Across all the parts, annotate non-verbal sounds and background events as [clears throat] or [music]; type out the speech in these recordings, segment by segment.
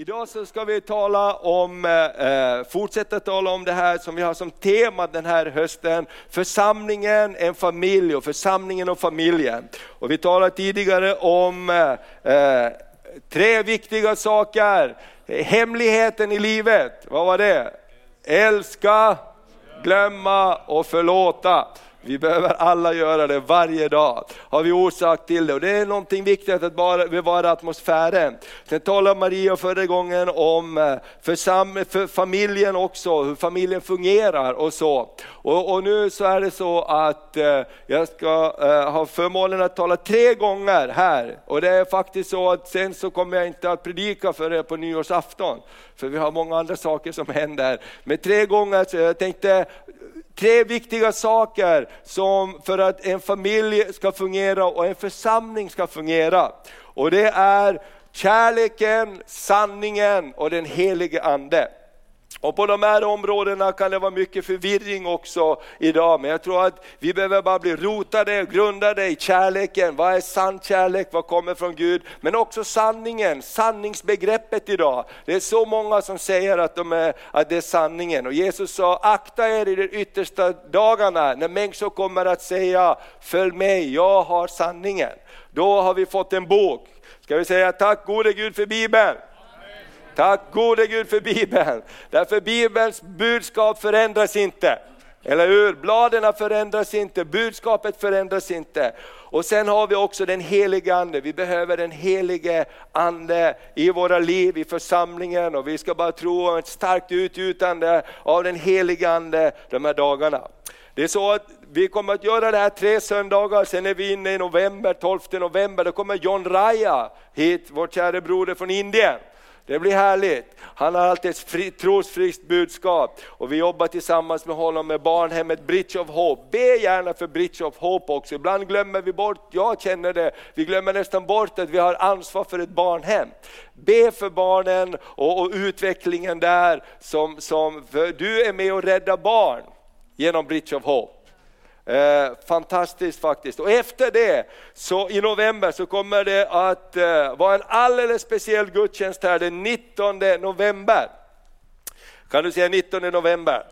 Idag så ska vi tala om, eh, eh, fortsätta tala om det här som vi har som tema den här hösten, församlingen, en familj och församlingen och familjen. Och vi talade tidigare om eh, eh tre viktiga saker, hemligheten i livet, vad var det? Älska, glömma och förlåta. Vi behöver alla göra det varje dag. Har vi orsak till det och det är någonting viktigt att bara bevara atmosfären. Sen talade Maria förra gången om eh, för, för familjen också, hur familjen fungerar och så. Och, och, nu så är det så att eh, jag ska eh, ha förmånen att tala tre gånger här. Och det är faktiskt så att sen så kommer jag inte att predika för er på nyårsafton. För vi har många andra saker som händer. Men tre gånger så jag tänkte Tre viktiga saker som för att en familj ska fungera och en församling ska fungera. Och det är kärleken, sanningen och den helige Ande. Och på de här områdena kan det vara mycket förvirring också idag, men jag tror att vi behöver bara bli rotade och grundade i kärleken. Vad är sann kärlek? Vad kommer från Gud? Men också sanningen, sanningsbegreppet idag. Det är så många som säger att, de är, att det är sanningen. Och Jesus sa, akta er i de yttersta dagarna när människor kommer att säga, följ mig, jag har sanningen. Då har vi fått en bok. Ska vi säga tack gode Gud för Bibeln? Tack gode Gud för Bibeln. Därför Bibelns budskap förändras inte. Eller hur? Bladen förändras inte, budskapet förändras inte. Och sen har vi också den helige Ande, vi behöver den helige Ande i våra liv, i församlingen och vi ska bara tro om ett starkt utgjutande av den helige Ande de här dagarna. Det är så att vi kommer att göra det här tre söndagar, sen är vi inne i november, 12 november, då kommer John Raya hit, vår kära broder från Indien. Det blir härligt. Han har alltid ett trosfriskt budskap och vi jobbar tillsammans med honom med barnhemmet Bridge of Hope. Be gärna för Bridge of Hope också. Ibland glömmer vi bort, jag känner det, vi glömmer nästan bort att vi har ansvar för ett barnhem. Be för barnen och, och utvecklingen där, som, som, för du är med och räddar barn genom Bridge of Hope. Eh, fantastiskt faktiskt. Och efter det, så i november, så kommer det att eh, vara en alldeles speciell gudstjänst här den 19 november. Kan du säga 19 november?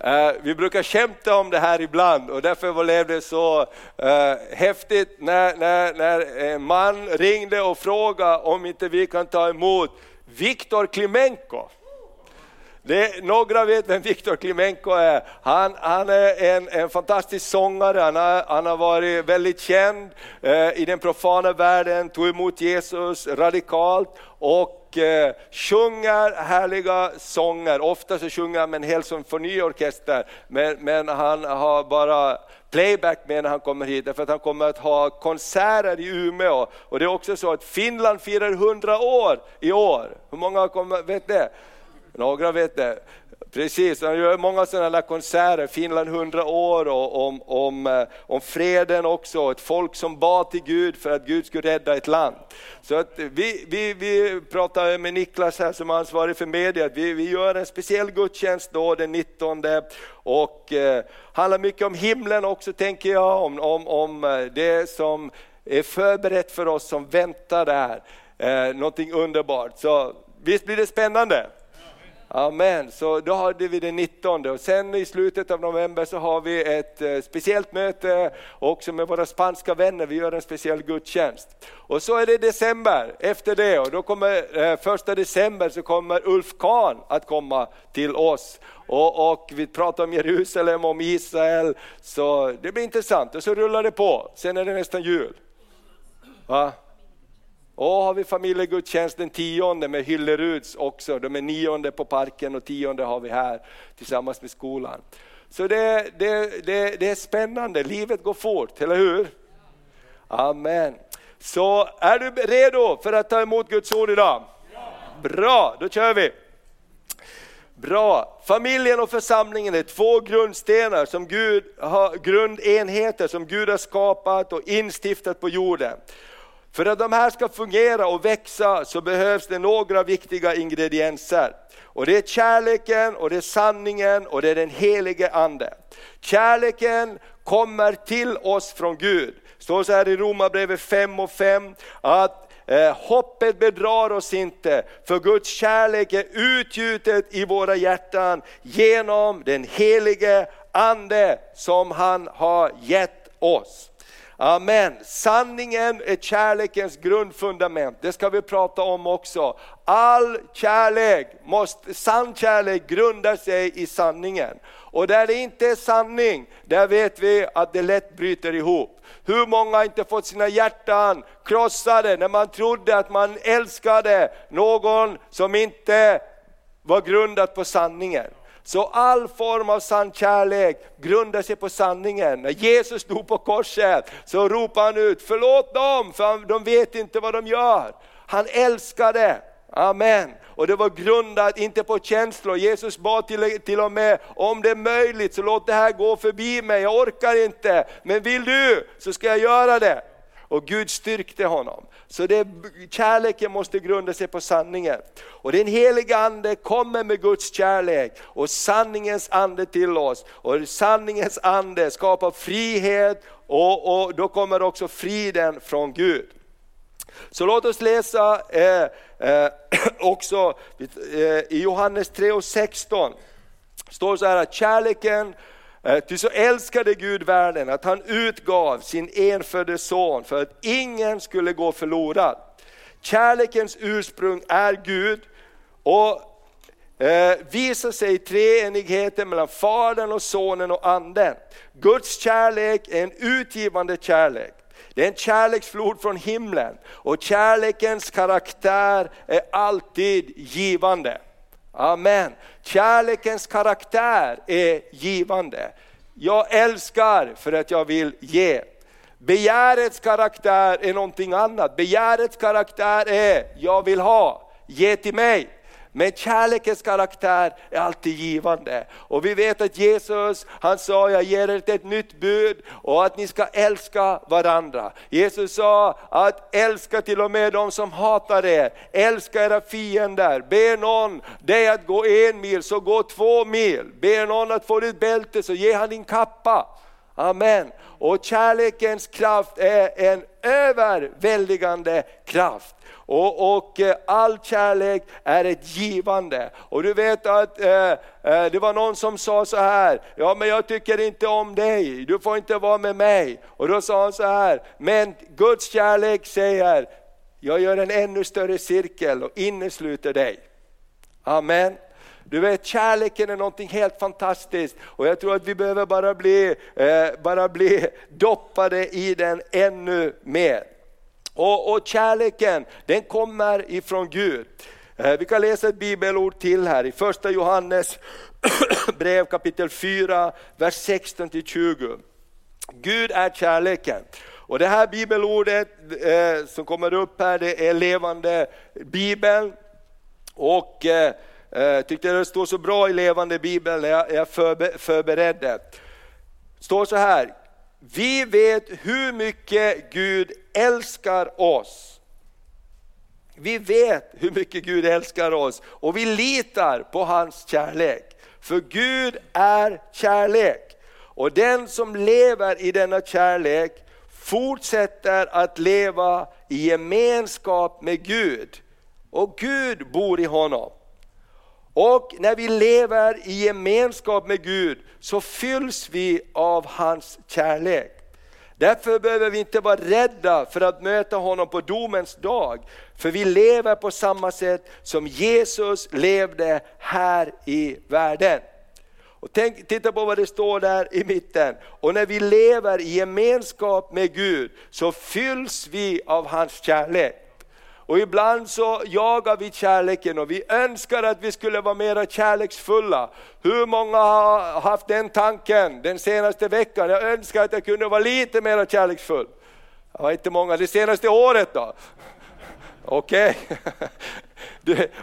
Eh, vi brukar skämta om det här ibland och därför blev det så uh, häftigt när, när, när en man ringde och frågade om inte vi kan ta emot Viktor Klimenko. Det, några vet vem Viktor Klimenko är. Han, han är en, en fantastisk sångare, han har, han har varit väldigt känd eh, i den profana världen, tog emot Jesus radikalt och eh, sjunger härliga sånger. Ofta så sjunger han med en hel symfoniorkester, men, men han har bara playback med när han kommer hit, därför att han kommer att ha konserter i Umeå. Och det är också så att Finland firar 100 år i år. Hur många kommer, vet det? Några vet det. Precis, han gör många sådana konserter, Finland 100 år och om, om, eh, om freden också, ett folk som bad till Gud för att Gud skulle rädda ett land. Så att vi, vi, vi pratar med Niklas här som är ansvarig för media, att vi, vi gör en speciell gudstjänst då den 19 och eh, handlar mycket om himlen också tänker jag, om, om, om eh, det som är förberett för oss som väntar där. Eh, någonting underbart. Så visst blir det spännande? Amen, så då hade vi den 19 och sen i slutet av november så har vi ett eh, speciellt möte också med våra spanska vänner, vi gör en speciell gudstjänst. Och så är det december efter det och då kommer eh, första december så kommer Ulf Kahn att komma till oss. Och, och, vi pratar om Jerusalem, om Israel, så det blir intressant. Och så rullar det på, sen är det nästan jul. Va? Och har vi familjegudstjänst den tionde med Hylleruds också, de är nionde på parken och tionde har vi här tillsammans med skolan. Så det, det, det, det är spännande, livet går fort, eller hur? Amen. Så är du redo för att ta emot Guds ord idag? Bra, då kör vi! Bra! Familjen och församlingen är två grundstenar, som Gud har, grundenheter som Gud har skapat och instiftat på jorden. För att de här ska fungera och växa så behövs det några viktiga ingredienser. Och det är kärleken, och det är sanningen och det är den helige Ande. Kärleken kommer till oss från Gud. Det står så här i Romarbrevet 5 och 5 att eh, hoppet bedrar oss inte, för Guds kärlek är utgjutet i våra hjärtan genom den helige Ande som han har gett oss. Amen. Sanningen är kärlekens grundfundament. Det ska vi prata om också. All kärlek, måste, sann kärlek grundar sig i sanningen. Och där det inte är sanning, där vet vi att det lätt bryter ihop. Hur många har inte fått sina hjärtan krossade när man trodde att man älskade någon som inte var grundat på sanningen. Så all form av sann kärlek grundar sig på sanningen. När Jesus stod på korset så ropade han ut, förlåt dem för de vet inte vad de gör. Han älskade, amen. Och det var grundat inte på känslor. Jesus bad till, till och med, om det är möjligt så låt det här gå förbi mig, jag orkar inte. Men vill du så ska jag göra det. Och Gud styrkte honom. Så det, kärleken måste grunda sig på sanningen. Och den heliga Ande kommer med Guds kärlek och sanningens ande till oss. Och sanningens ande skapar frihet och, och då kommer också friden från Gud. Så låt oss läsa eh, eh, [clears throat] också eh, i Johannes 3 och 16. står så här att kärleken Eh, ty så älskade Gud världen att han utgav sin enfödde son för att ingen skulle gå förlorad. Kärlekens ursprung är Gud och eh, visar sig i treenigheten mellan Fadern och Sonen och Anden. Guds kärlek är en utgivande kärlek. Det är en kärleksflod från himlen och kärlekens karaktär är alltid givande. Amen. Kärlekens karaktär är givande. Jag älskar för att jag vill ge. Begärets karaktär är någonting annat. Begärets karaktär är, jag vill ha, ge till mig. Men kärlekens karaktär är alltid givande. Och vi vet att Jesus, han sa, jag ger er ett nytt bud och att ni ska älska varandra. Jesus sa att älska till och med de som hatar er, älska era fiender. Be någon dig att gå en mil, så gå två mil. Be någon att få ditt bälte, så ge han din kappa. Amen. Och kärlekens kraft är en överväldigande kraft. Och, och eh, all kärlek är ett givande. Och du vet att eh, eh, det var någon som sa så här, ja men jag tycker inte om dig, du får inte vara med mig. Och då sa han så här, men Guds kärlek säger, jag gör en ännu större cirkel och innesluter dig. Amen. Du vet kärleken är någonting helt fantastiskt och jag tror att vi behöver bara bli, eh, bara bli doppade i den ännu mer. Och, och kärleken, den kommer ifrån Gud. Eh, vi kan läsa ett bibelord till här i första Johannes [clears throat] brev kapitel 4, vers 16-20. Gud är kärleken. Och det här bibelordet eh, som kommer upp här, det är levande bibeln. Och eh, jag tyckte det står så bra i levande bibeln när jag, förberedde. Det står så här, vi vet hur mycket Gud älskar oss. Vi vet hur mycket Gud älskar oss och vi litar på hans kärlek. För Gud är kärlek. Och den som lever i denna kärlek fortsätter att leva i gemenskap med Gud. Och Gud bor i honom. Och när vi lever i gemenskap med Gud så fylls vi av hans kärlek. Därför behöver vi inte vara rädda för att möta honom på domens dag. För vi lever på samma sätt som Jesus levde här i världen. Och tänk, titta på vad det står där i mitten. Och när vi lever i gemenskap med Gud så fylls vi av hans kärlek. Och ibland så jagar vi kärleken och vi önskar att vi skulle vara mera kärleksfulla. Hur många har haft den tanken den senaste veckan? Jag önskar att jag kunde vara lite mera kärleksfull. Det var inte många, det senaste året då? Okej. Okay. [laughs]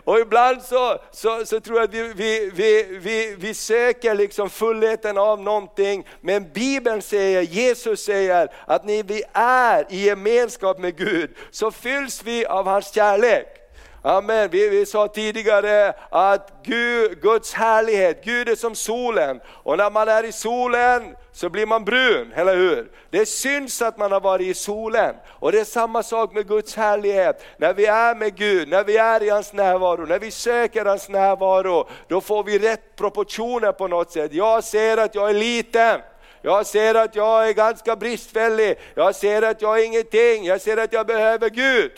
och ibland så, så, så, tror jag att vi, vi, vi, vi, vi söker liksom fullheten av någonting, men Bibeln säger, Jesus säger att när vi är i gemenskap med Gud så fylls vi av hans kärlek. Amen. Vi, vi sa tidigare att Gud, Guds härlighet, Gud är som solen. Och när man är i solen så blir man brun, eller hur? Det syns att man har varit i solen. Och det är samma sak med Guds härlighet. När vi är med Gud, när vi är i hans närvaro, när vi söker hans närvaro, då får vi rätt proportioner på något sätt. Jag ser att jag är liten. Jag ser att jag är ganska bristfällig, jag ser att jag är ingenting, jag ser att jag behöver Gud.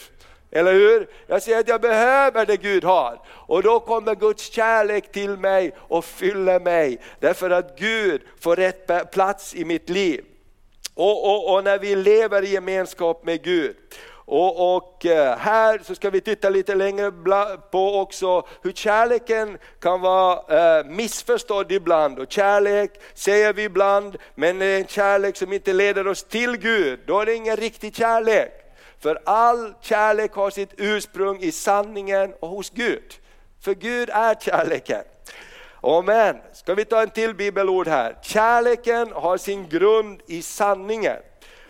Eller hur? Jag säger att jag behöver det Gud har. Och då kommer Guds kärlek till mig och fyller mig. Därför att Gud får rätt plats i mitt liv. Och, och, och när vi lever i gemenskap med Gud. Och, och, eh, här så ska vi titta lite längre på också hur kärleken kan vara eh, missförstådd ibland. Och kärlek säger vi ibland, men det är en kärlek som inte leder oss till Gud. Då är det ingen riktig kärlek. För all kärlek har sitt ursprung i sanningen och hos Gud. För Gud är kärleken. Amen. Ska vi ta en till bibelord här? Kärleken har sin grund i sanningen.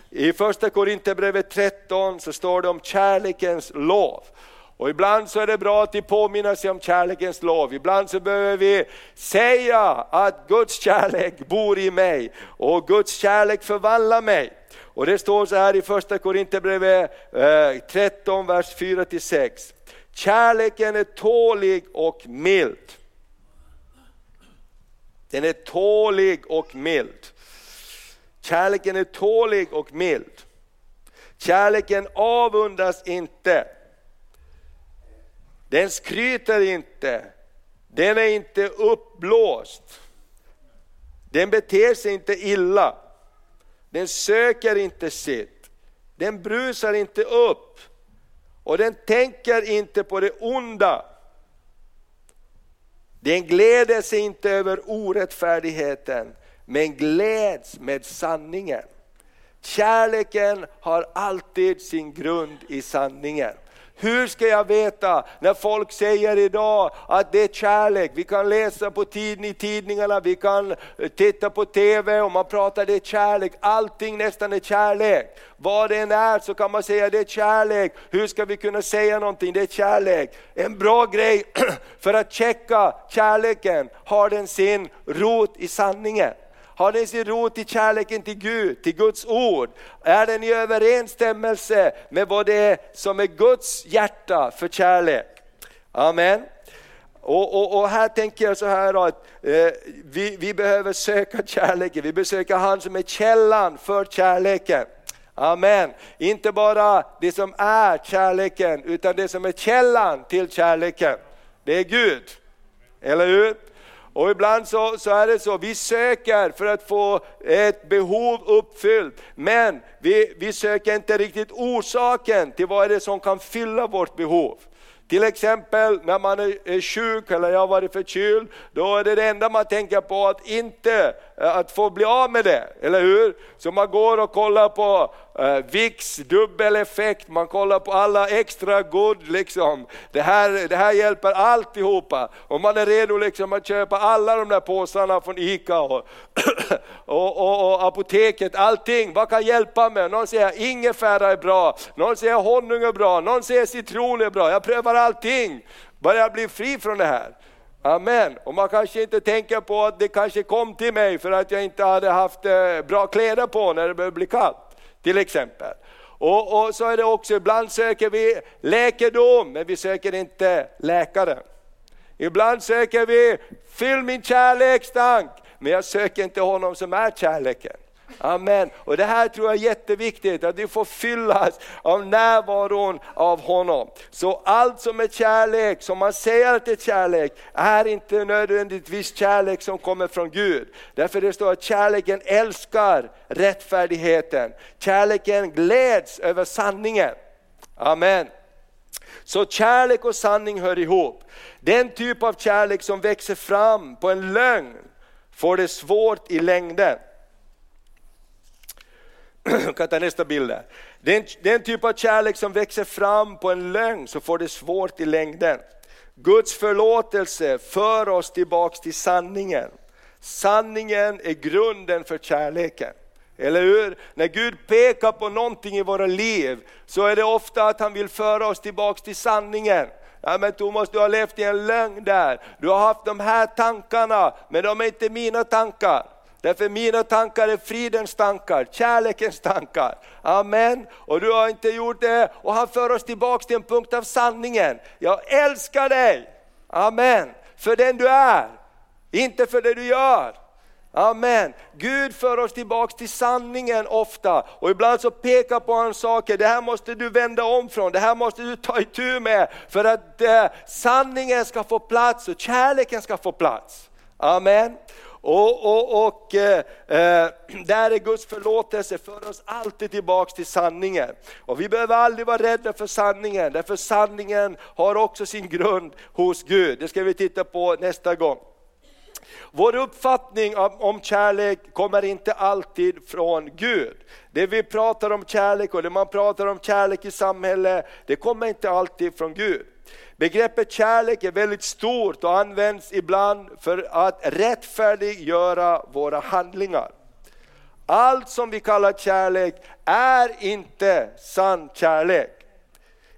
I första Korinthierbrevet 13 så står det om kärlekens lov. Och ibland så är det bra att vi påminner sig om kärlekens lov. Ibland så behöver vi säga att Guds kärlek bor i mig och Guds kärlek förvandlar mig. Och det står så här i första Korinthierbrevet eh, 13, vers 4-6. Kärleken är tålig och mild. Den är tålig och mild. Kärleken är tålig och mild. Kärleken avundas inte. Den skryter inte. Den är inte uppblåst. Den beter sig inte illa. Den söker inte sitt. Den brusar inte upp. Och den tänker inte på det onda. Den gläder sig inte över orättfärdigheten, men gläds med sanningen. Kärleken har alltid sin grund i sanningen. Hur ska jag veta när folk säger idag att det är kärlek? Vi kan läsa på tid, i tidningarna, vi kan eh, titta på TV och man pratar det är kärlek. Allting nästan är kärlek. Vad det än är så kan man säga det är kärlek. Hur ska vi kunna säga någonting? Det är kärlek. En bra grej [clears throat] för att checka kärleken, har den sin rot i sanningen? Har den sin rot i kärleken till Gud, till Guds ord? Är den i överensstämmelse med vad det är som är Guds hjärta för kärlek? Amen. Och, och, och, här tänker jag så här att eh, vi, vi behöver söka kärleken, vi behöver söka han som är källan för kärleken. Amen. Inte bara det som är kärleken, utan det som är källan till kärleken. Det är Gud. Eller hur? Och ibland så, så är det så, vi söker för att få ett behov uppfyllt, men vi, vi söker inte riktigt orsaken till vad är det som kan fylla vårt behov. Till exempel när man är sjuk eller jag har varit förkyld, då är det det enda man tänker på att inte Eh, att få bli av med det, eller hur? Så man går och kollar på eh, uh, VIX dubbeleffekt, man kollar på alla extra good liksom. Det här, det här hjälper alltihopa. Och man är redo liksom att köpa alla de där påsarna från ICA och, [coughs] och, och, och apoteket, allting. Vad kan hjälpa mig? Någon säger ingefära är bra, någon säger honung är bra, någon säger citron är bra. Jag prövar allting, börjar bli fri från det här. Amen. Och man kanske inte tänker på att det kanske kom till mig för att jag inte hade haft eh, bra kläder på när det började bli kallt till exempel. Och, och, så är det också, ibland söker vi läkedom, men vi söker inte läkare. Ibland söker vi, fyll min kärlekstank, men jag söker inte honom som är kärleken. Amen. Och det här tror jag är jätteviktigt, att du får fyllas av närvaron av honom. Så allt som är kärlek, som man säger att det är kärlek, är inte nödvändigtvis kärlek som kommer från Gud. Därför det står att kärleken älskar rättfärdigheten. Kärleken gläds över sanningen. Amen. Så kärlek och sanning hör ihop. Den typ av kärlek som växer fram på en lögn får det svårt i längden. Kan ta nästa bild där. Den, den typ av kärlek som växer fram på en lögn så får det svårt i längden. Guds förlåtelse för oss tillbaks till sanningen. Sanningen är grunden för kärleken. Eller hur? När Gud pekar på någonting i våra liv så är det ofta att han vill föra oss tillbaks till sanningen. Ja men Thomas du har levt i en lögn där. Du har haft de här tankarna, men de är inte mina tankar. Därför mina tankar är fridens tankar, kärlekens tankar. Amen. Och du har inte gjort det. Och han för oss tillbaks till en punkt av sanningen. Jag älskar dig. Amen. För den du är, inte för det du gör. Amen. Gud för oss tillbaks till sanningen ofta och ibland så pekar på han saker, det här måste du vända om från, det här måste du ta itu med för att eh, sanningen ska få plats och kärleken ska få plats. Amen. Och, och, och eh, eh, där är Guds förlåtelse för oss alltid tillbaks till sanningen. Och vi behöver aldrig vara rädda för sanningen, därför sanningen har också sin grund hos Gud. Det ska vi titta på nästa gång. Vår uppfattning om kärlek kommer inte alltid från Gud. Det vi pratar om kärlek och det man pratar om kärlek i samhället, det kommer inte alltid från Gud. Begreppet kärlek är väldigt stort och används ibland för att rättfärdiggöra våra handlingar. Allt som vi kallar kärlek är inte sann kärlek.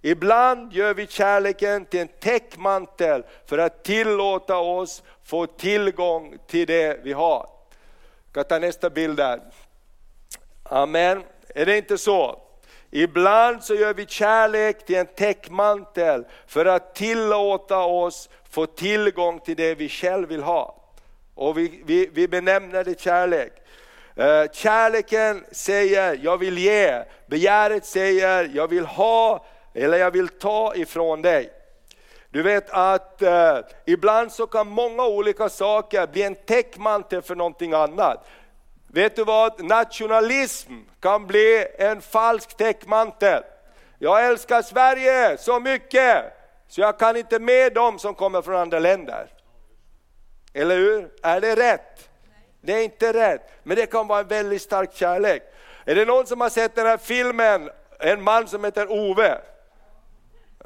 Ibland gör vi kärleken till en täckmantel för att tillåta oss få tillgång till det vi har. Jag kan ta nästa bild där. Amen. Är det inte så? Ibland så gör vi kärlek till en täckmantel för att tillåta oss få tillgång till det vi själv vill ha. Och vi, vi, vi benämner det kärlek. Eh, kärleken säger jag vill ge, begäret säger jag vill ha eller jag vill ta ifrån dig. Du vet att eh, ibland så kan många olika saker bli en täckmantel för någonting annat. Vet du vad? Nationalism kan bli en falsk täckmantel. Jag älskar Sverige så mycket så jag kan inte med dem som kommer från andra länder. Eller hur? Är det rätt? Det är inte rätt, men det kan vara en väldigt stark kärlek. Är det någon som har sett den här filmen, en man som heter Ove?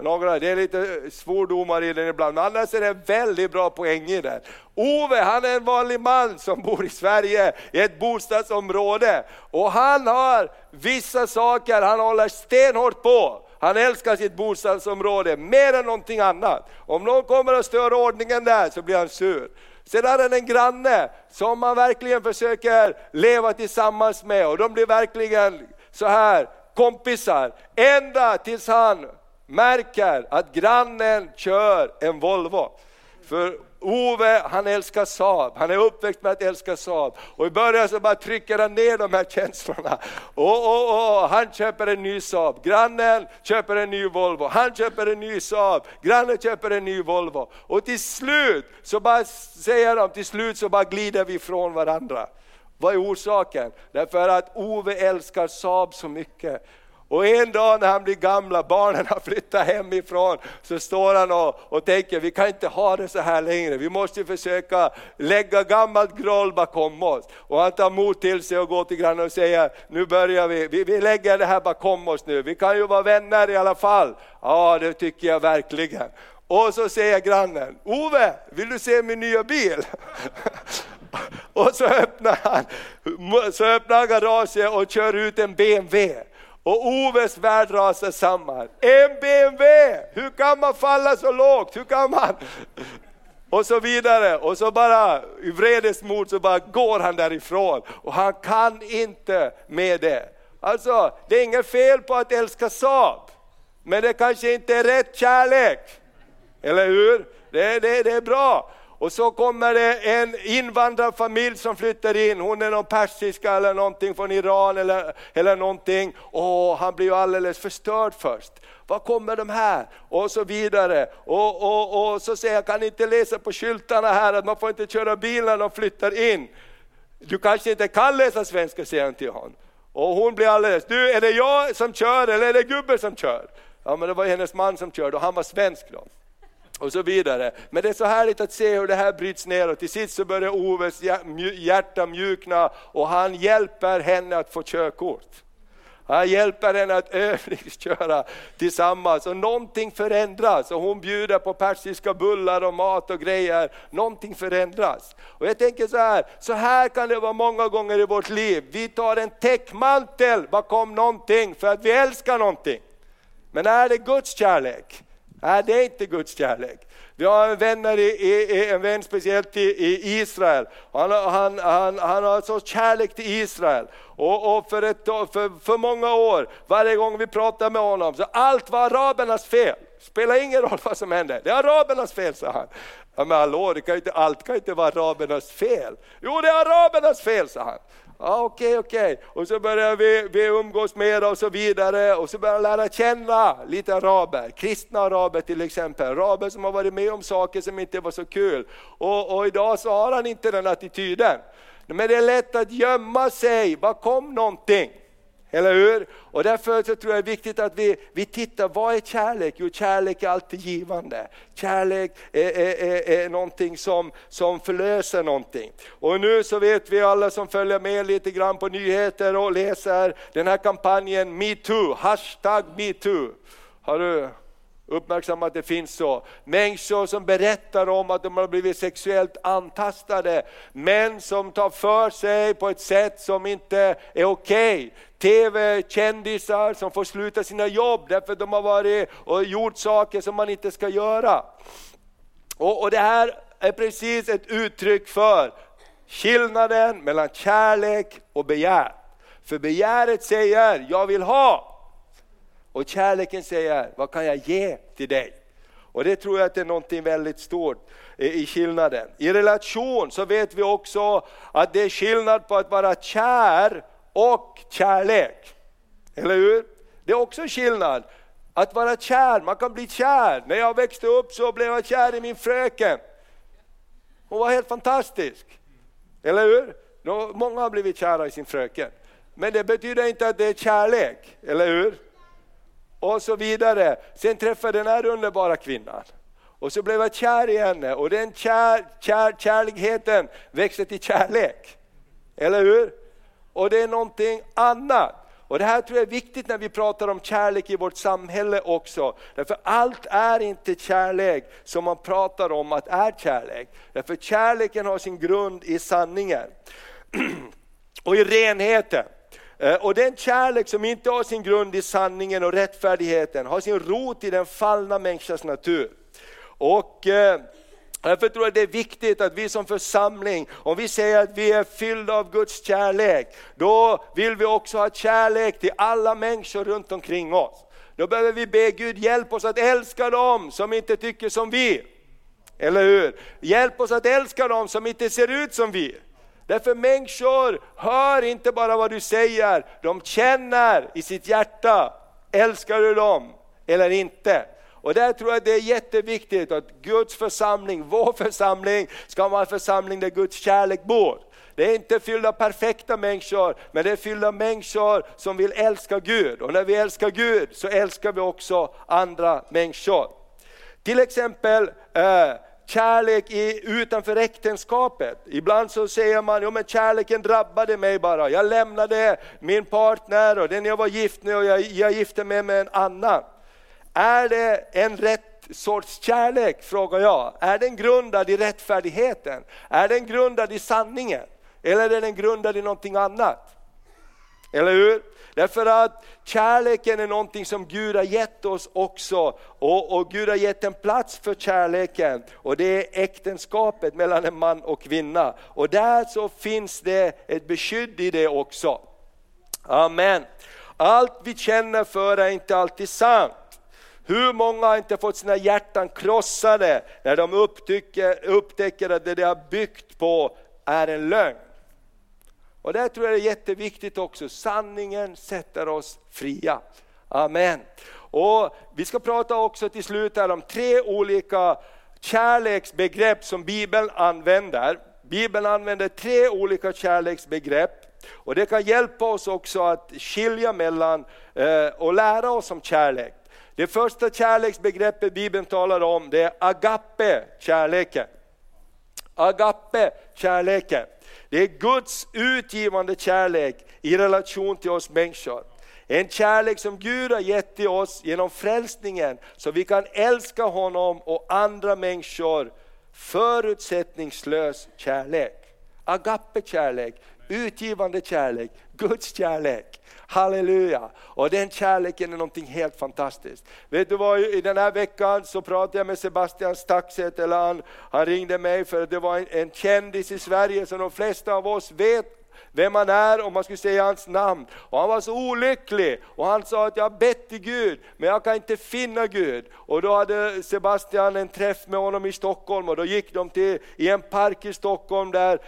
Några, det är lite svordomar i den ibland, men annars är det en väldigt bra poäng i den. Ove, han är en vanlig man som bor i Sverige i ett bostadsområde och han har vissa saker han håller stenhårt på. Han älskar sitt bostadsområde mer än någonting annat. Om någon kommer och stör ordningen där så blir han sur. Sen har han en granne som han verkligen försöker leva tillsammans med och de blir verkligen så här kompisar. Ända tills han märker att grannen kör en Volvo. För Ove han älskar Saab, han är uppväxt med att älska Saab. Och i början så bara trycker han ner de här känslorna. Oh, oh, oh. han köper en ny Saab, grannen köper en ny Volvo, han köper en ny Saab, grannen köper en ny Volvo. Och till slut så bara säger de, till slut så bara glider vi ifrån varandra. Vad är orsaken? Därför att Ove älskar Saab så mycket. Och en dag när han blir gamla, barnen har flyttat hemifrån, så står han och, och tänker, vi kan inte ha det så här längre, vi måste försöka lägga gammalt groll bakom oss. Och han tar mod till sig och går till grannen och säger, nu börjar vi, vi, vi lägger det här bakom oss nu, vi kan ju vara vänner i alla fall. Ja, det tycker jag verkligen. Och så säger grannen, Ove, vill du se min nya bil? [laughs] och så öppnar han, så öppnar han garaget och kör ut en BMW. Och Oves värld rasar samman. En BMW! Hur kan man falla så lågt? Hur kan man? Och så vidare. Och så bara i vredesmod så bara går han därifrån. Och han kan inte med det. Alltså, det är inget fel på att älska Saab. Men det kanske inte är rätt kärlek. Eller hur? Det, det, det är bra. Och så kommer det en invandrarfamilj som flyttar in, hon är någon persiska eller någonting från Iran eller, eller någonting. Och han blir ju alldeles förstörd först. Var kommer de här? Och så vidare. Och, och, och så säger jag, kan inte läsa på skyltarna här att man får inte köra bil när de flyttar in. Du kanske inte kan läsa svenska, säger han till honom. Och hon blir alldeles, du är det jag som kör eller är det gubben som kör? Ja men det var hennes man som körde och han var svensk då och så vidare. Men det är så härligt att se hur det här bryts ner och till sist så börjar Oves hjärta mjukna och han hjälper henne att få körkort. Han hjälper henne att [laughs] övningsköra tillsammans och någonting förändras och hon bjuder på persiska bullar och mat och grejer. Någonting förändras. Och jag tänker så här, så här kan det vara många gånger i vårt liv. Vi tar en täckmantel bakom någonting för att vi älskar någonting. Men är det Guds kärlek? Nej, det är inte Guds kärlek. Vi har vänner i, i, en vän speciellt i, i Israel. Han, han, han, han har så kärlek till Israel. Och, och för, ett, för, för många år, varje gång vi pratar med honom, så allt var arabernas fel. Spelar ingen roll vad som hände, det är arabernas fel, sa han. Ja, men hallå, det kan inte, allt kan inte vara arabernas fel. Jo, det är arabernas fel, sa han. Ja, okej, okej. Och så börjar vi, vi umgås mer och så vidare och så börjar han lära känna lite araber, kristna araber till exempel. Araber som har varit med om saker som inte var så kul. Och, och idag så har han inte den attityden. Men det är lätt att gömma sig bakom någonting. Eller hur? Och därför så tror jag det är viktigt att vi, vi tittar, vad är kärlek? Jo, kärlek är alltid givande. Kärlek är, är, är, är någonting som, som förlöser någonting. Och nu så vet vi alla som följer med lite grann på nyheter och läser den här kampanjen metoo, hashtag metoo. Har du uppmärksamma att det finns så. Människor som berättar om att de har blivit sexuellt antastade, män som tar för sig på ett sätt som inte är okej. Okay. TV-kändisar som får sluta sina jobb därför att de har varit och gjort saker som man inte ska göra. Och, och det här är precis ett uttryck för skillnaden mellan kärlek och begär. För begäret säger, jag vill ha, och kärleken säger, vad kan jag ge till dig? Och det tror jag att det är någonting väldigt stort i skillnaden. I relation så vet vi också att det är skillnad på att vara kär och kärlek. Eller hur? Det är också skillnad. Att vara kär, man kan bli kär. När jag växte upp så blev jag kär i min fröken. Hon var helt fantastisk. Eller hur? Många har blivit kära i sin fröken. Men det betyder inte att det är kärlek, eller hur? Och så vidare. Sen träffade jag den här underbara kvinnan. Och så blev jag kär i henne och den kär, kär, kärligheten växte till kärlek. Eller hur? Och det är någonting annat. Och Det här tror jag är viktigt när vi pratar om kärlek i vårt samhälle också. Därför allt är inte kärlek som man pratar om att är kärlek. Därför kärleken har sin grund i sanningen [clears throat] och i renheten. Eh, och den kärlek som inte har sin grund i sanningen och rättfärdigheten, har sin rot i den fallna människans natur. Och eh, Därför tror jag det är viktigt att vi som församling, om vi säger att vi är fyllda av Guds kärlek, då vill vi också ha kärlek till alla människor runt omkring oss. Då behöver vi be Gud hjälp oss att älska dem som inte tycker som vi. Eller hur? Hjälp oss att älska dem som inte ser ut som vi. Därför människor hör inte bara vad du säger, de känner i sitt hjärta, älskar du dem eller inte? Och där tror jag det är jätteviktigt att Guds församling, vår församling, ska vara en församling där Guds kärlek bor. Det är inte fyllda perfekta människor, men det är fyllda människor som vill älska Gud. Och när vi älskar Gud så älskar vi också andra människor. Till exempel eh, kärlek i, utanför äktenskapet. Ibland så säger man, jo men kärleken drabbade mig bara. Jag lämnade min partner och den jag var gift med och jag, jag gifte mig med en annan. Är det en rätt sorts kärlek, frågar jag. Är den grundad i rättfärdigheten? Är den grundad i sanningen? Eller är den grundad i någonting annat? Eller hur? Därför att kärleken är någonting som Gud har gett oss också. Och, och, Gud har gett en plats för kärleken. Och det är äktenskapet mellan en man och kvinna. Och där så finns det ett beskydd i det också. Amen. Allt vi känner för är inte alltid sant. Hur många har inte fått sina hjärtan krossade när de upptäcker, upptäcker att det de har byggt på är en lögn? Och där tror jag det är jätteviktigt också, sanningen sätter oss fria. Amen. Och Vi ska prata också till slut här om tre olika kärleksbegrepp som Bibeln använder. Bibeln använder tre olika kärleksbegrepp och det kan hjälpa oss också att skilja mellan eh, och lära oss om kärlek. Det första kärleksbegreppet Bibeln talar om det är agape, kärleken. Agape, kärleken. Det är Guds utgivande kärlek i relation till oss människor. En kärlek som Gud har gett till oss genom frälsningen, så vi kan älska honom och andra människor. Förutsättningslös kärlek. Agape-kärlek, utgivande kärlek, Guds kärlek. Halleluja! Och den kärleken är någonting helt fantastiskt. Vet du vad, i den här veckan så pratade jag med Sebastian Staxet, eller han, han ringde mig för det var en, en kändis i Sverige som de flesta av oss vet vem han är om man skulle säga hans namn. Och han var så olycklig och han sa att jag har bett till Gud men jag kan inte finna Gud. Och då hade Sebastian en träff med honom i Stockholm och då gick de till i en park i Stockholm där,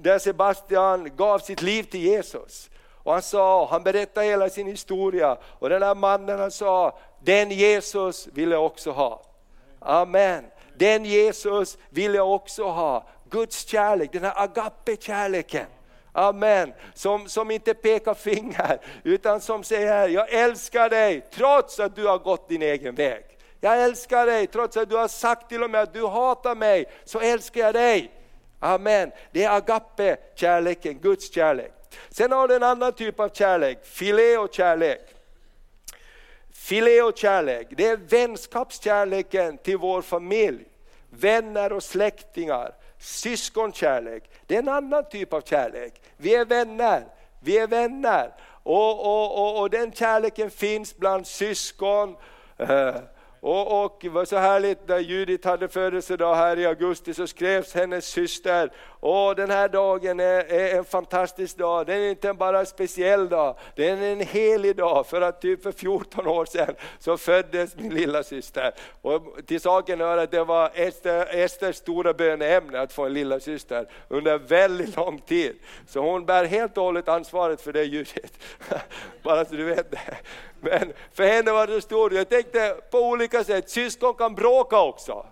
där Sebastian gav sitt liv till Jesus. Och han sa, han berättade hela sin historia och den här mannen han sa, den Jesus vill jag också ha. Amen. Den Jesus vill jag också ha. Guds kärlek, den här agape-kärleken. Amen. Som, som inte pekar finger, utan som säger, jag älskar dig trots att du har gått din egen väg. Jag älskar dig trots att du har sagt till och med att du hatar mig, så älskar jag dig. Amen. Det är agape, kärleken, Guds kärlek. Sen har du en annan typ av kärlek, fileo-kärlek. Fileo-kärlek, det är vänskapskärleken till vår familj, vänner och släktingar syskonkärlek, det är en annan typ av kärlek. Vi är vänner, vi är vänner. Och, och, och, och den kärleken finns bland syskon. Eh, och, och det var så härligt när Judith hade födelsedag här i augusti så skrevs hennes syster, och den här dagen är, är, en fantastisk dag, den är inte bara en speciell dag, den är en helig dag för att typ för 14 år sedan så föddes min lilla syster. Och till saken hör att det var Ester, Esters stora böneämne att få en lilla syster under väldigt lång tid. Så hon bär helt och hållet ansvaret för det Judith, [laughs] bara så du vet det. Men för henne var det stort, jag tänkte på olika sätt, syskon kan bråka också.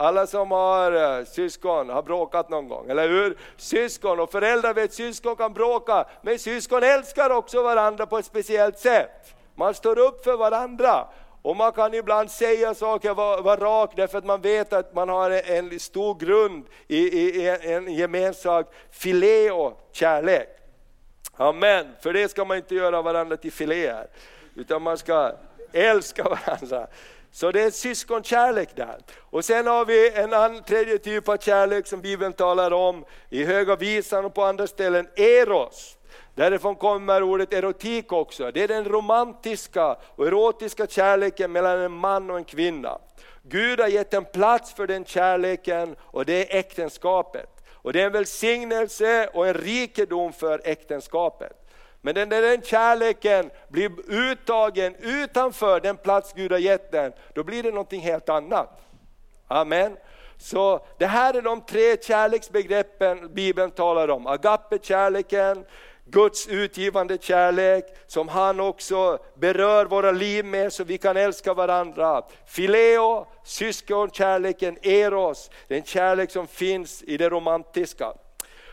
Alla som har eh, syskon har bråkat någon gång, eller hur? Syskon och föräldrar vet syskon kan bråka, men syskon älskar också varandra på ett speciellt sätt. Man står upp för varandra. Och man kan ibland säga saker, vara var rak, därför att man vet att man har en stor grund i, i, i en gemensam fileo, kärlek. Amen, för det ska man inte göra varandra till filéer, utan man ska älska varandra. Så det är syskonkärlek där. Och sen har vi en annan, tredje typ av kärlek som Bibeln talar om i Höga Visan och på andra ställen, eros. Därifrån kommer ordet erotik också. Det är den romantiska och erotiska kärleken mellan en man och en kvinna. Gud har gett en plats för den kärleken och det är äktenskapet. Och det är en välsignelse och en rikedom för äktenskapet. Men den, när den kärleken blir uttagen utanför den plats Gud har gett den, då blir det någonting helt annat. Amen. Så det här är de tre kärleksbegreppen Bibeln talar om. Agape-kärleken, Guds utgivande kärlek som han också berör våra liv med så vi kan älska varandra. Fileo, syskonkärleken, eros, den kärlek som finns i det romantiska.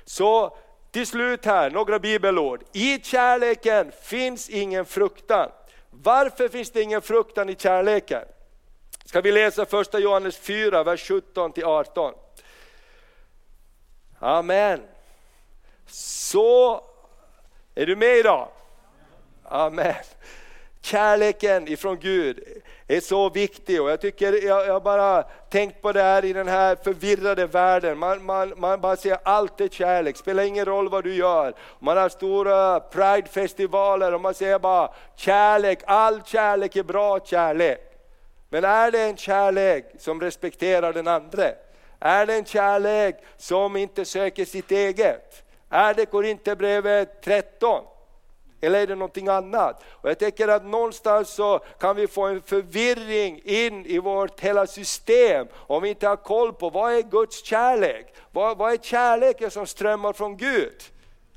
Så till slut här, några bibelord. I kärleken finns ingen fruktan. Varför finns det ingen fruktan i kärleken? Ska vi läsa första Johannes 4, vers 17 18. Amen. Så, är du med idag? Amen. Kärleken ifrån Gud är så viktig och jag tycker, jag, har bara tänkt på det här i den här förvirrade världen. Man, man, man bara säger allt är kärlek, spelar ingen roll vad du gör. Man har stora pridefestivaler och man säger bara kärlek, all kärlek är bra kärlek. Men är det en kärlek som respekterar den andra? Är det en kärlek som inte söker sitt eget? Är det Korinthierbrevet 13? Eller är det någonting annat? Och jag tänker att någonstans så kan vi få en förvirring in i vårt hela system om vi inte har koll på vad är Guds kärlek? Vad, vad är kärleken som strömmar från Gud?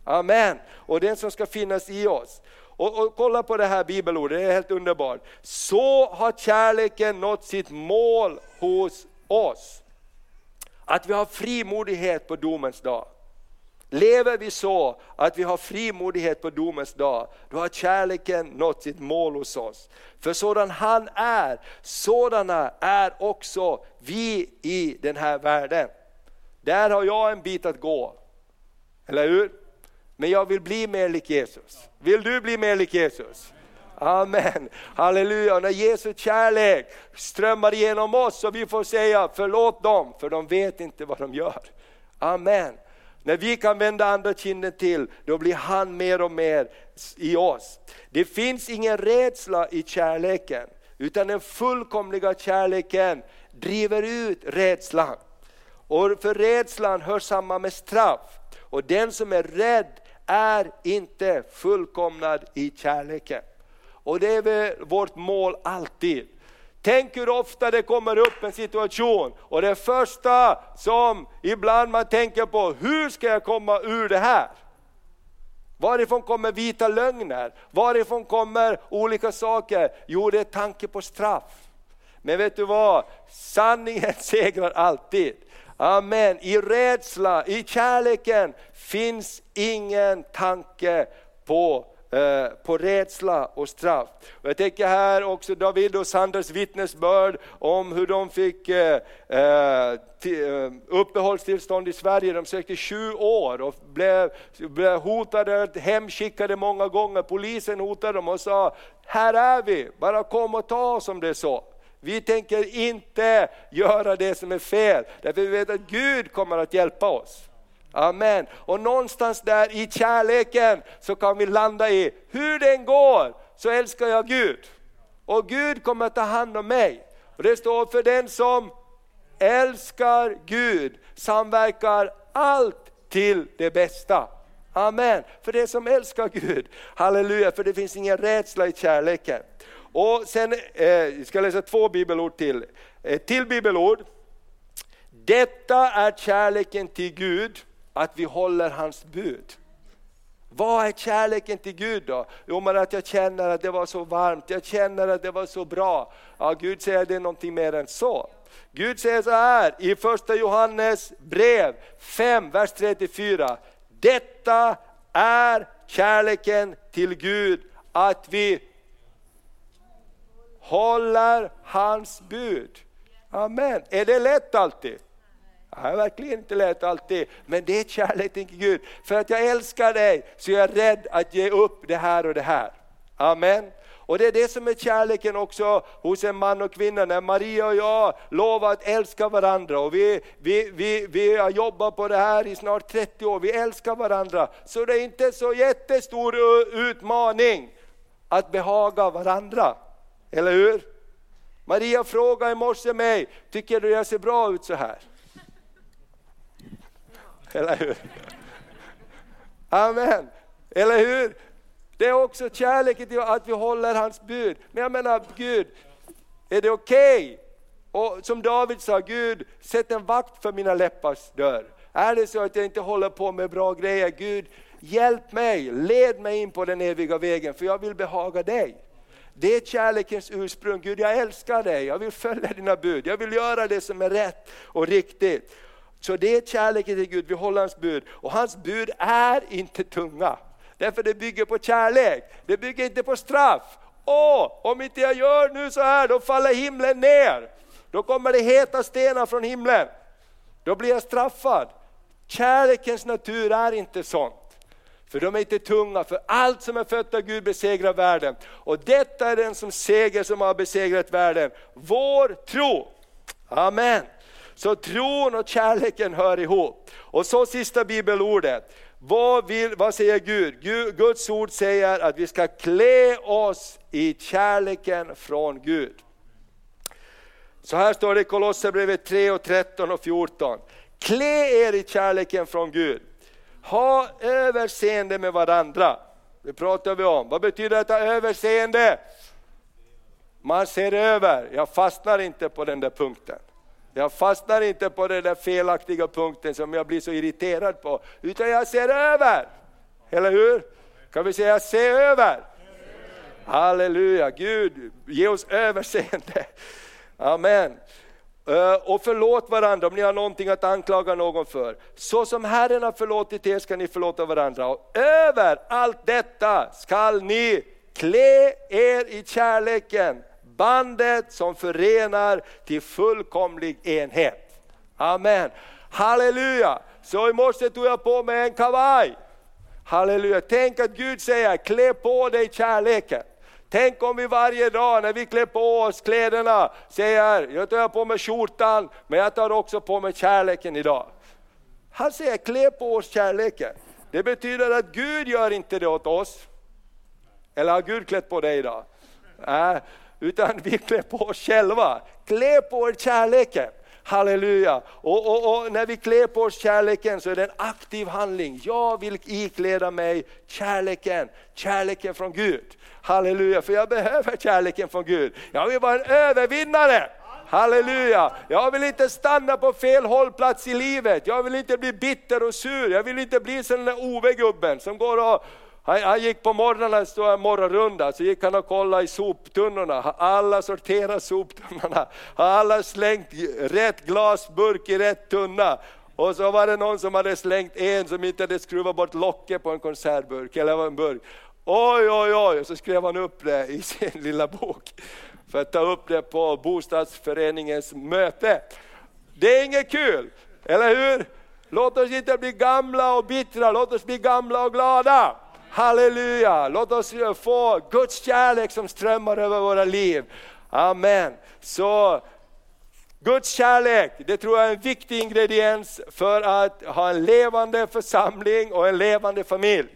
Amen. Och den som ska finnas i oss. Och, och, kolla på det här bibelordet, det är helt underbart. Så har kärleken nått sitt mål hos oss. Att vi har frimodighet på domens dag. Lever vi så att vi har frimodighet på domens dag, då har kärleken nått sitt mål hos oss. För sådan han är, sådana är också vi i den här världen. Där har jag en bit att gå, eller hur? Men jag vill bli mer lik Jesus. Vill du bli mer lik Jesus? Amen, halleluja. När Jesu kärlek strömmar igenom oss så vi får säga förlåt dem, för de vet inte vad de gör. Amen när vi kan vända andra kinden till, då blir han mer och mer i oss. Det finns ingen rädsla i kärleken, utan den fullkomliga kärleken driver ut rädslan. Och för rädslan hör samman med straff. Och den som är rädd är inte fullkomnad i kärleken. Och det är vårt mål alltid. Tänk hur ofta det kommer upp en situation och det första som ibland man tänker på, hur ska jag komma ur det här? Varifrån kommer vita lögner? Varifrån kommer olika saker? Jo, det är tanke på straff. Men vet du vad? Sanningen [laughs] segrar alltid. Amen. I rädsla, i kärleken finns ingen tanke på Eh, på rädsla och straff. Och jag tänker här också David och Sanders vittnesbörd om hur de fick eh, eh, uppehållstillstånd i Sverige. De sökte sju år och blev, blev hotade, hemskickade många gånger. Polisen hotade dem och sa, här är vi, bara kom och ta oss om det är så. Vi tänker inte göra det som är fel, därför vi vet att Gud kommer att hjälpa oss. Amen. Och någonstans där i kärleken så kan vi landa i, hur den går så älskar jag Gud. Och Gud kommer att ta hand om mig. Och det står för den som älskar Gud samverkar allt till det bästa. Amen. För det som älskar Gud. Halleluja, för det finns ingen rädsla i kärleken. Och sen, eh, jag ska läsa två bibelord till. Ett till bibelord. Detta är kärleken till Gud att vi håller hans bud. Vad är kärleken till Gud då? Jo men att jag känner att det var så varmt, jag känner att det var så bra. Ja, Gud säger att det är någonting mer än så. Gud säger så här i första Johannes brev 5, vers 34. Detta är kärleken till Gud, att vi håller hans bud. Amen. Är det lätt alltid? Det är verkligen inte lätt alltid, men det är kärlek till Gud. För att jag älskar dig så är jag rädd att ge upp det här och det här. Amen. Och det är det som är kärleken också hos en man och kvinna, när Maria och jag lovar att älska varandra. Och vi, vi, vi, vi har jobbat på det här i snart 30 år, vi älskar varandra. Så det är inte så jättestor utmaning att behaga varandra. Eller hur? Maria frågade i morse mig, tycker du jag ser bra ut så här? Eller hur? Amen. Eller hur? Det är också kärleken till att vi håller hans bud. Men jag menar, Gud, är det okej? Okay? Och som David sa, Gud, sätt en vakt för mina läppars dörr. Är det så att jag inte håller på med bra grejer, Gud, hjälp mig, led mig in på den eviga vägen, för jag vill behaga dig. Det är kärlekens ursprung. Gud, jag älskar dig, jag vill följa dina bud, jag vill göra det som är rätt och riktigt. Så det är kärleken till Gud, vi håller hans bud. Och hans bud är inte tunga. Därför det bygger på kärlek, det bygger inte på straff. Åh, om inte jag gör nu så här, då faller himlen ner. Då kommer det heta stenar från himlen. Då blir jag straffad. Kärlekens natur är inte sånt. För de är inte tunga, för allt som är fött av Gud besegrar världen. Och detta är den som seger som har besegrat världen. Vår tro. Amen. Så tron och kärleken hör ihop. Och så sista bibelordet. Vad, vill, vad säger Gud? Guds ord säger att vi ska klä oss i kärleken från Gud. Så här står det i Kolosserbrevet 3, och 13 och 14. Klä er i kärleken från Gud. Ha överseende med varandra. Det pratar vi om. Vad betyder detta överseende? Man ser över, jag fastnar inte på den där punkten. Jag fastnar inte på den där felaktiga punkten som jag blir så irriterad på, utan jag ser över. Eller hur? Kan vi säga se över? Halleluja, Gud ge oss överseende. Amen. Eh, och förlåt varandra om ni har någonting att anklaga någon för. Så som Herren har förlåtit er ska ni förlåta varandra. Och över allt detta skall ni klä er i kärleken bandet som förenar till fullkomlig enhet. Amen. Halleluja! Så i morse tog jag på mig en kavaj. Halleluja! Tänk att Gud säger, klä på dig kärleken. Tänk om vi varje dag när vi klär på oss kläderna säger, jag tar på mig skjortan, men jag tar också på mig kärleken idag. Han säger klä på oss kärleken. Det betyder att Gud gör inte det åt oss. Eller har Gud klätt på dig idag? Äh utan vi klär på oss själva. Klä på er kärleken. Halleluja! Och, och, och, när vi klär på oss kärleken så är det en aktiv handling. Jag vill ikläda mig kärleken, kärleken från Gud. Halleluja, för jag behöver kärleken från Gud. Jag vill vara en övervinnare. Halleluja! Jag vill inte stanna på fel hållplats i livet. Jag vill inte bli bitter och sur. Jag vill inte bli som den där Ove-gubben som går och han, han, gick på morgonen, stod en morgonrunda, så gick han och kollade i soptunnorna. Har alla sorterat soptunnorna? Har alla slängt rätt glasburk i rätt tunna? Och så var det någon som hade slängt en som inte hade skruvat bort locket på en konservburk, eller en burk. Oj, oj, oj, och så skrev han upp det i sin [laughs] lilla bok för att ta upp det på bostadsföreningens möte. Det är inget kul, eller hur? Låt oss inte bli gamla och bittra, låt oss bli gamla och glada. Halleluja! Låt oss få Guds kärlek som strömmar över våra liv. Amen. Så Guds kärlek, det tror jag är en viktig ingrediens för att ha en levande församling och en levande familj.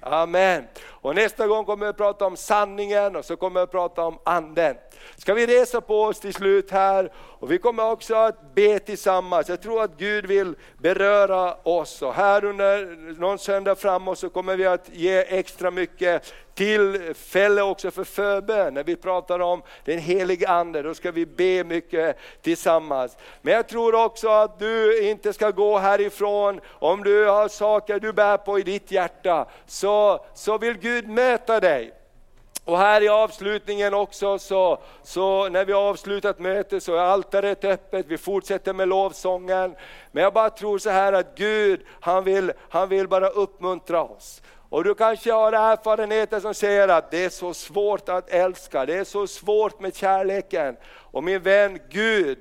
Amen. Och nästa gång kommer vi prata om sanningen och så kommer vi prata om anden. Ska vi resa på oss till slut här och vi kommer också att be tillsammans. Jag tror att Gud vill beröra oss och här under någon söndag framåt så kommer vi att ge extra mycket tillfälle också för förbön. När vi pratar om den helige Ande, då ska vi be mycket tillsammans. Men jag tror också att du inte ska gå härifrån, om du har saker du bär på i ditt hjärta, så, så vill Gud Gud möta dig. Och här i avslutningen också, så, så när vi har avslutat mötet så är altaret öppet, vi fortsätter med lovsången. Men jag bara tror så här att Gud, han vill, han vill bara uppmuntra oss. Och du kanske har erfarenheter som säger att det är så svårt att älska, det är så svårt med kärleken. Och min vän, Gud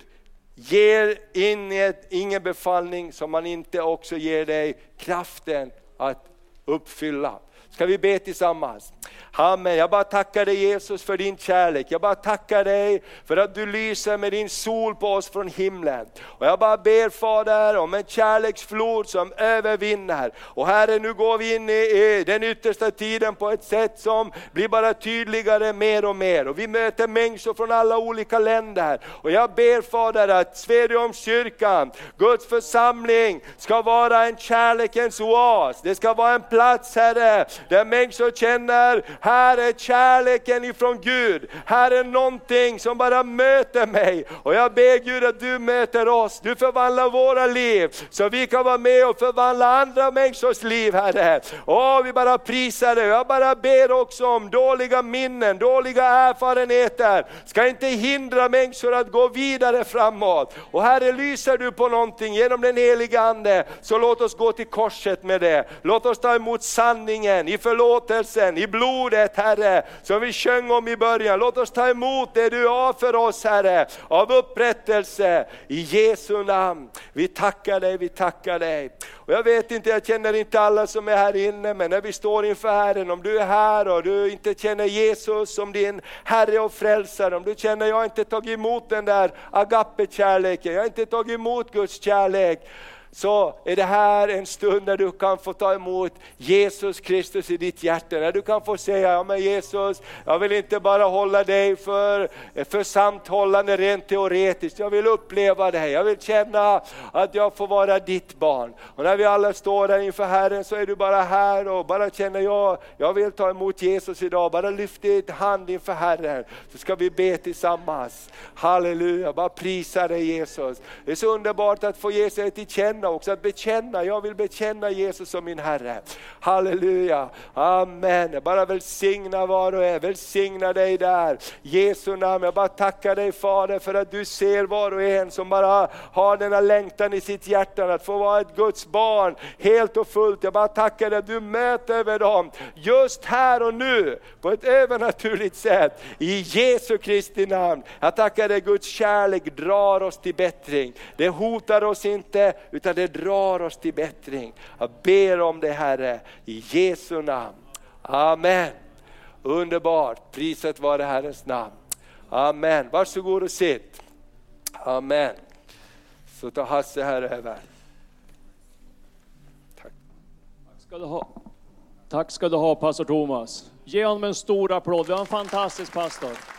ger inget, ingen befallning som man inte också ger dig kraften att uppfylla. Ska vi be tillsammans? Amen. Jag bara tackar dig Jesus för din kärlek. Jag bara tackar dig för att du lyser med din sol på oss från himlen. Och jag bara ber Fader om en kärleksflod som övervinner. Och Herre, nu går vi in i den yttersta tiden på ett sätt som blir bara tydligare mer och mer. Och vi möter människor från alla olika länder. Och jag ber Fader att Svedjeholmskyrkan, Guds församling, ska vara en kärlekens oas. Det ska vara en plats Herre, där människor känner här är kärleken ifrån Gud. Här är någonting som bara möter mig. Och jag ber Gud att du möter oss, du förvandlar våra liv så vi kan vara med och förvandla andra människors liv Herre. Åh, vi bara prisar dig. Jag bara ber också om dåliga minnen, dåliga erfarenheter. Ska inte hindra människor att gå vidare framåt. Och Herre, lyser du på någonting genom den heliga Ande, så låt oss gå till korset med det. Låt oss ta emot sanningen i förlåtelsen, i blodet Herre, som vi sjöng om i början. Låt oss ta emot det du har för oss Herre, av upprättelse i Jesu namn. Vi tackar dig, vi tackar dig. Och jag vet inte, jag känner inte alla som är här inne, men när vi står inför Herren, om du är här och du inte känner Jesus som din Herre och Frälsare, om du känner jag har inte tagit emot den där agape-kärleken, jag har inte tagit emot Guds kärlek så är det här en stund när du kan få ta emot Jesus Kristus i ditt hjärta. När du kan få säga, ja men Jesus, jag vill inte bara hålla dig för, för samthållande rent teoretiskt. Jag vill uppleva dig, jag vill känna att jag får vara ditt barn. Och när vi alla står där inför Herren så är du bara här och bara känner, jag, jag vill ta emot Jesus idag. Bara lyft ditt hand inför Herren så ska vi be tillsammans. Halleluja, bara prisa dig Jesus. Det är så underbart att få ge sig till känna bekänna också, att bekänna, jag vill bekänna Jesus som min Herre. Halleluja, Amen. Bara välsigna var och en, välsigna dig där. Jesu namn, jag bara tackar dig Fader för att du ser var och en som bara har denna längtan i sitt hjärta att få vara ett Guds barn helt och fullt. Jag bara tackar dig att du möter med dem just här och nu på ett övernaturligt sätt. I Jesu Kristi namn. Jag tackar dig Guds kärlek drar oss till bättring. Det hotar oss inte utan det drar oss till bättring. Jag ber om det Herre, i Jesu namn. Amen. Underbart, priset vare Herrens namn. Amen. Varsågod och sitt. Amen. Så tar Hasse här över. ska du ha. Tack ska du ha, pastor Thomas. Ge honom en stor applåd. Vi har en fantastisk pastor.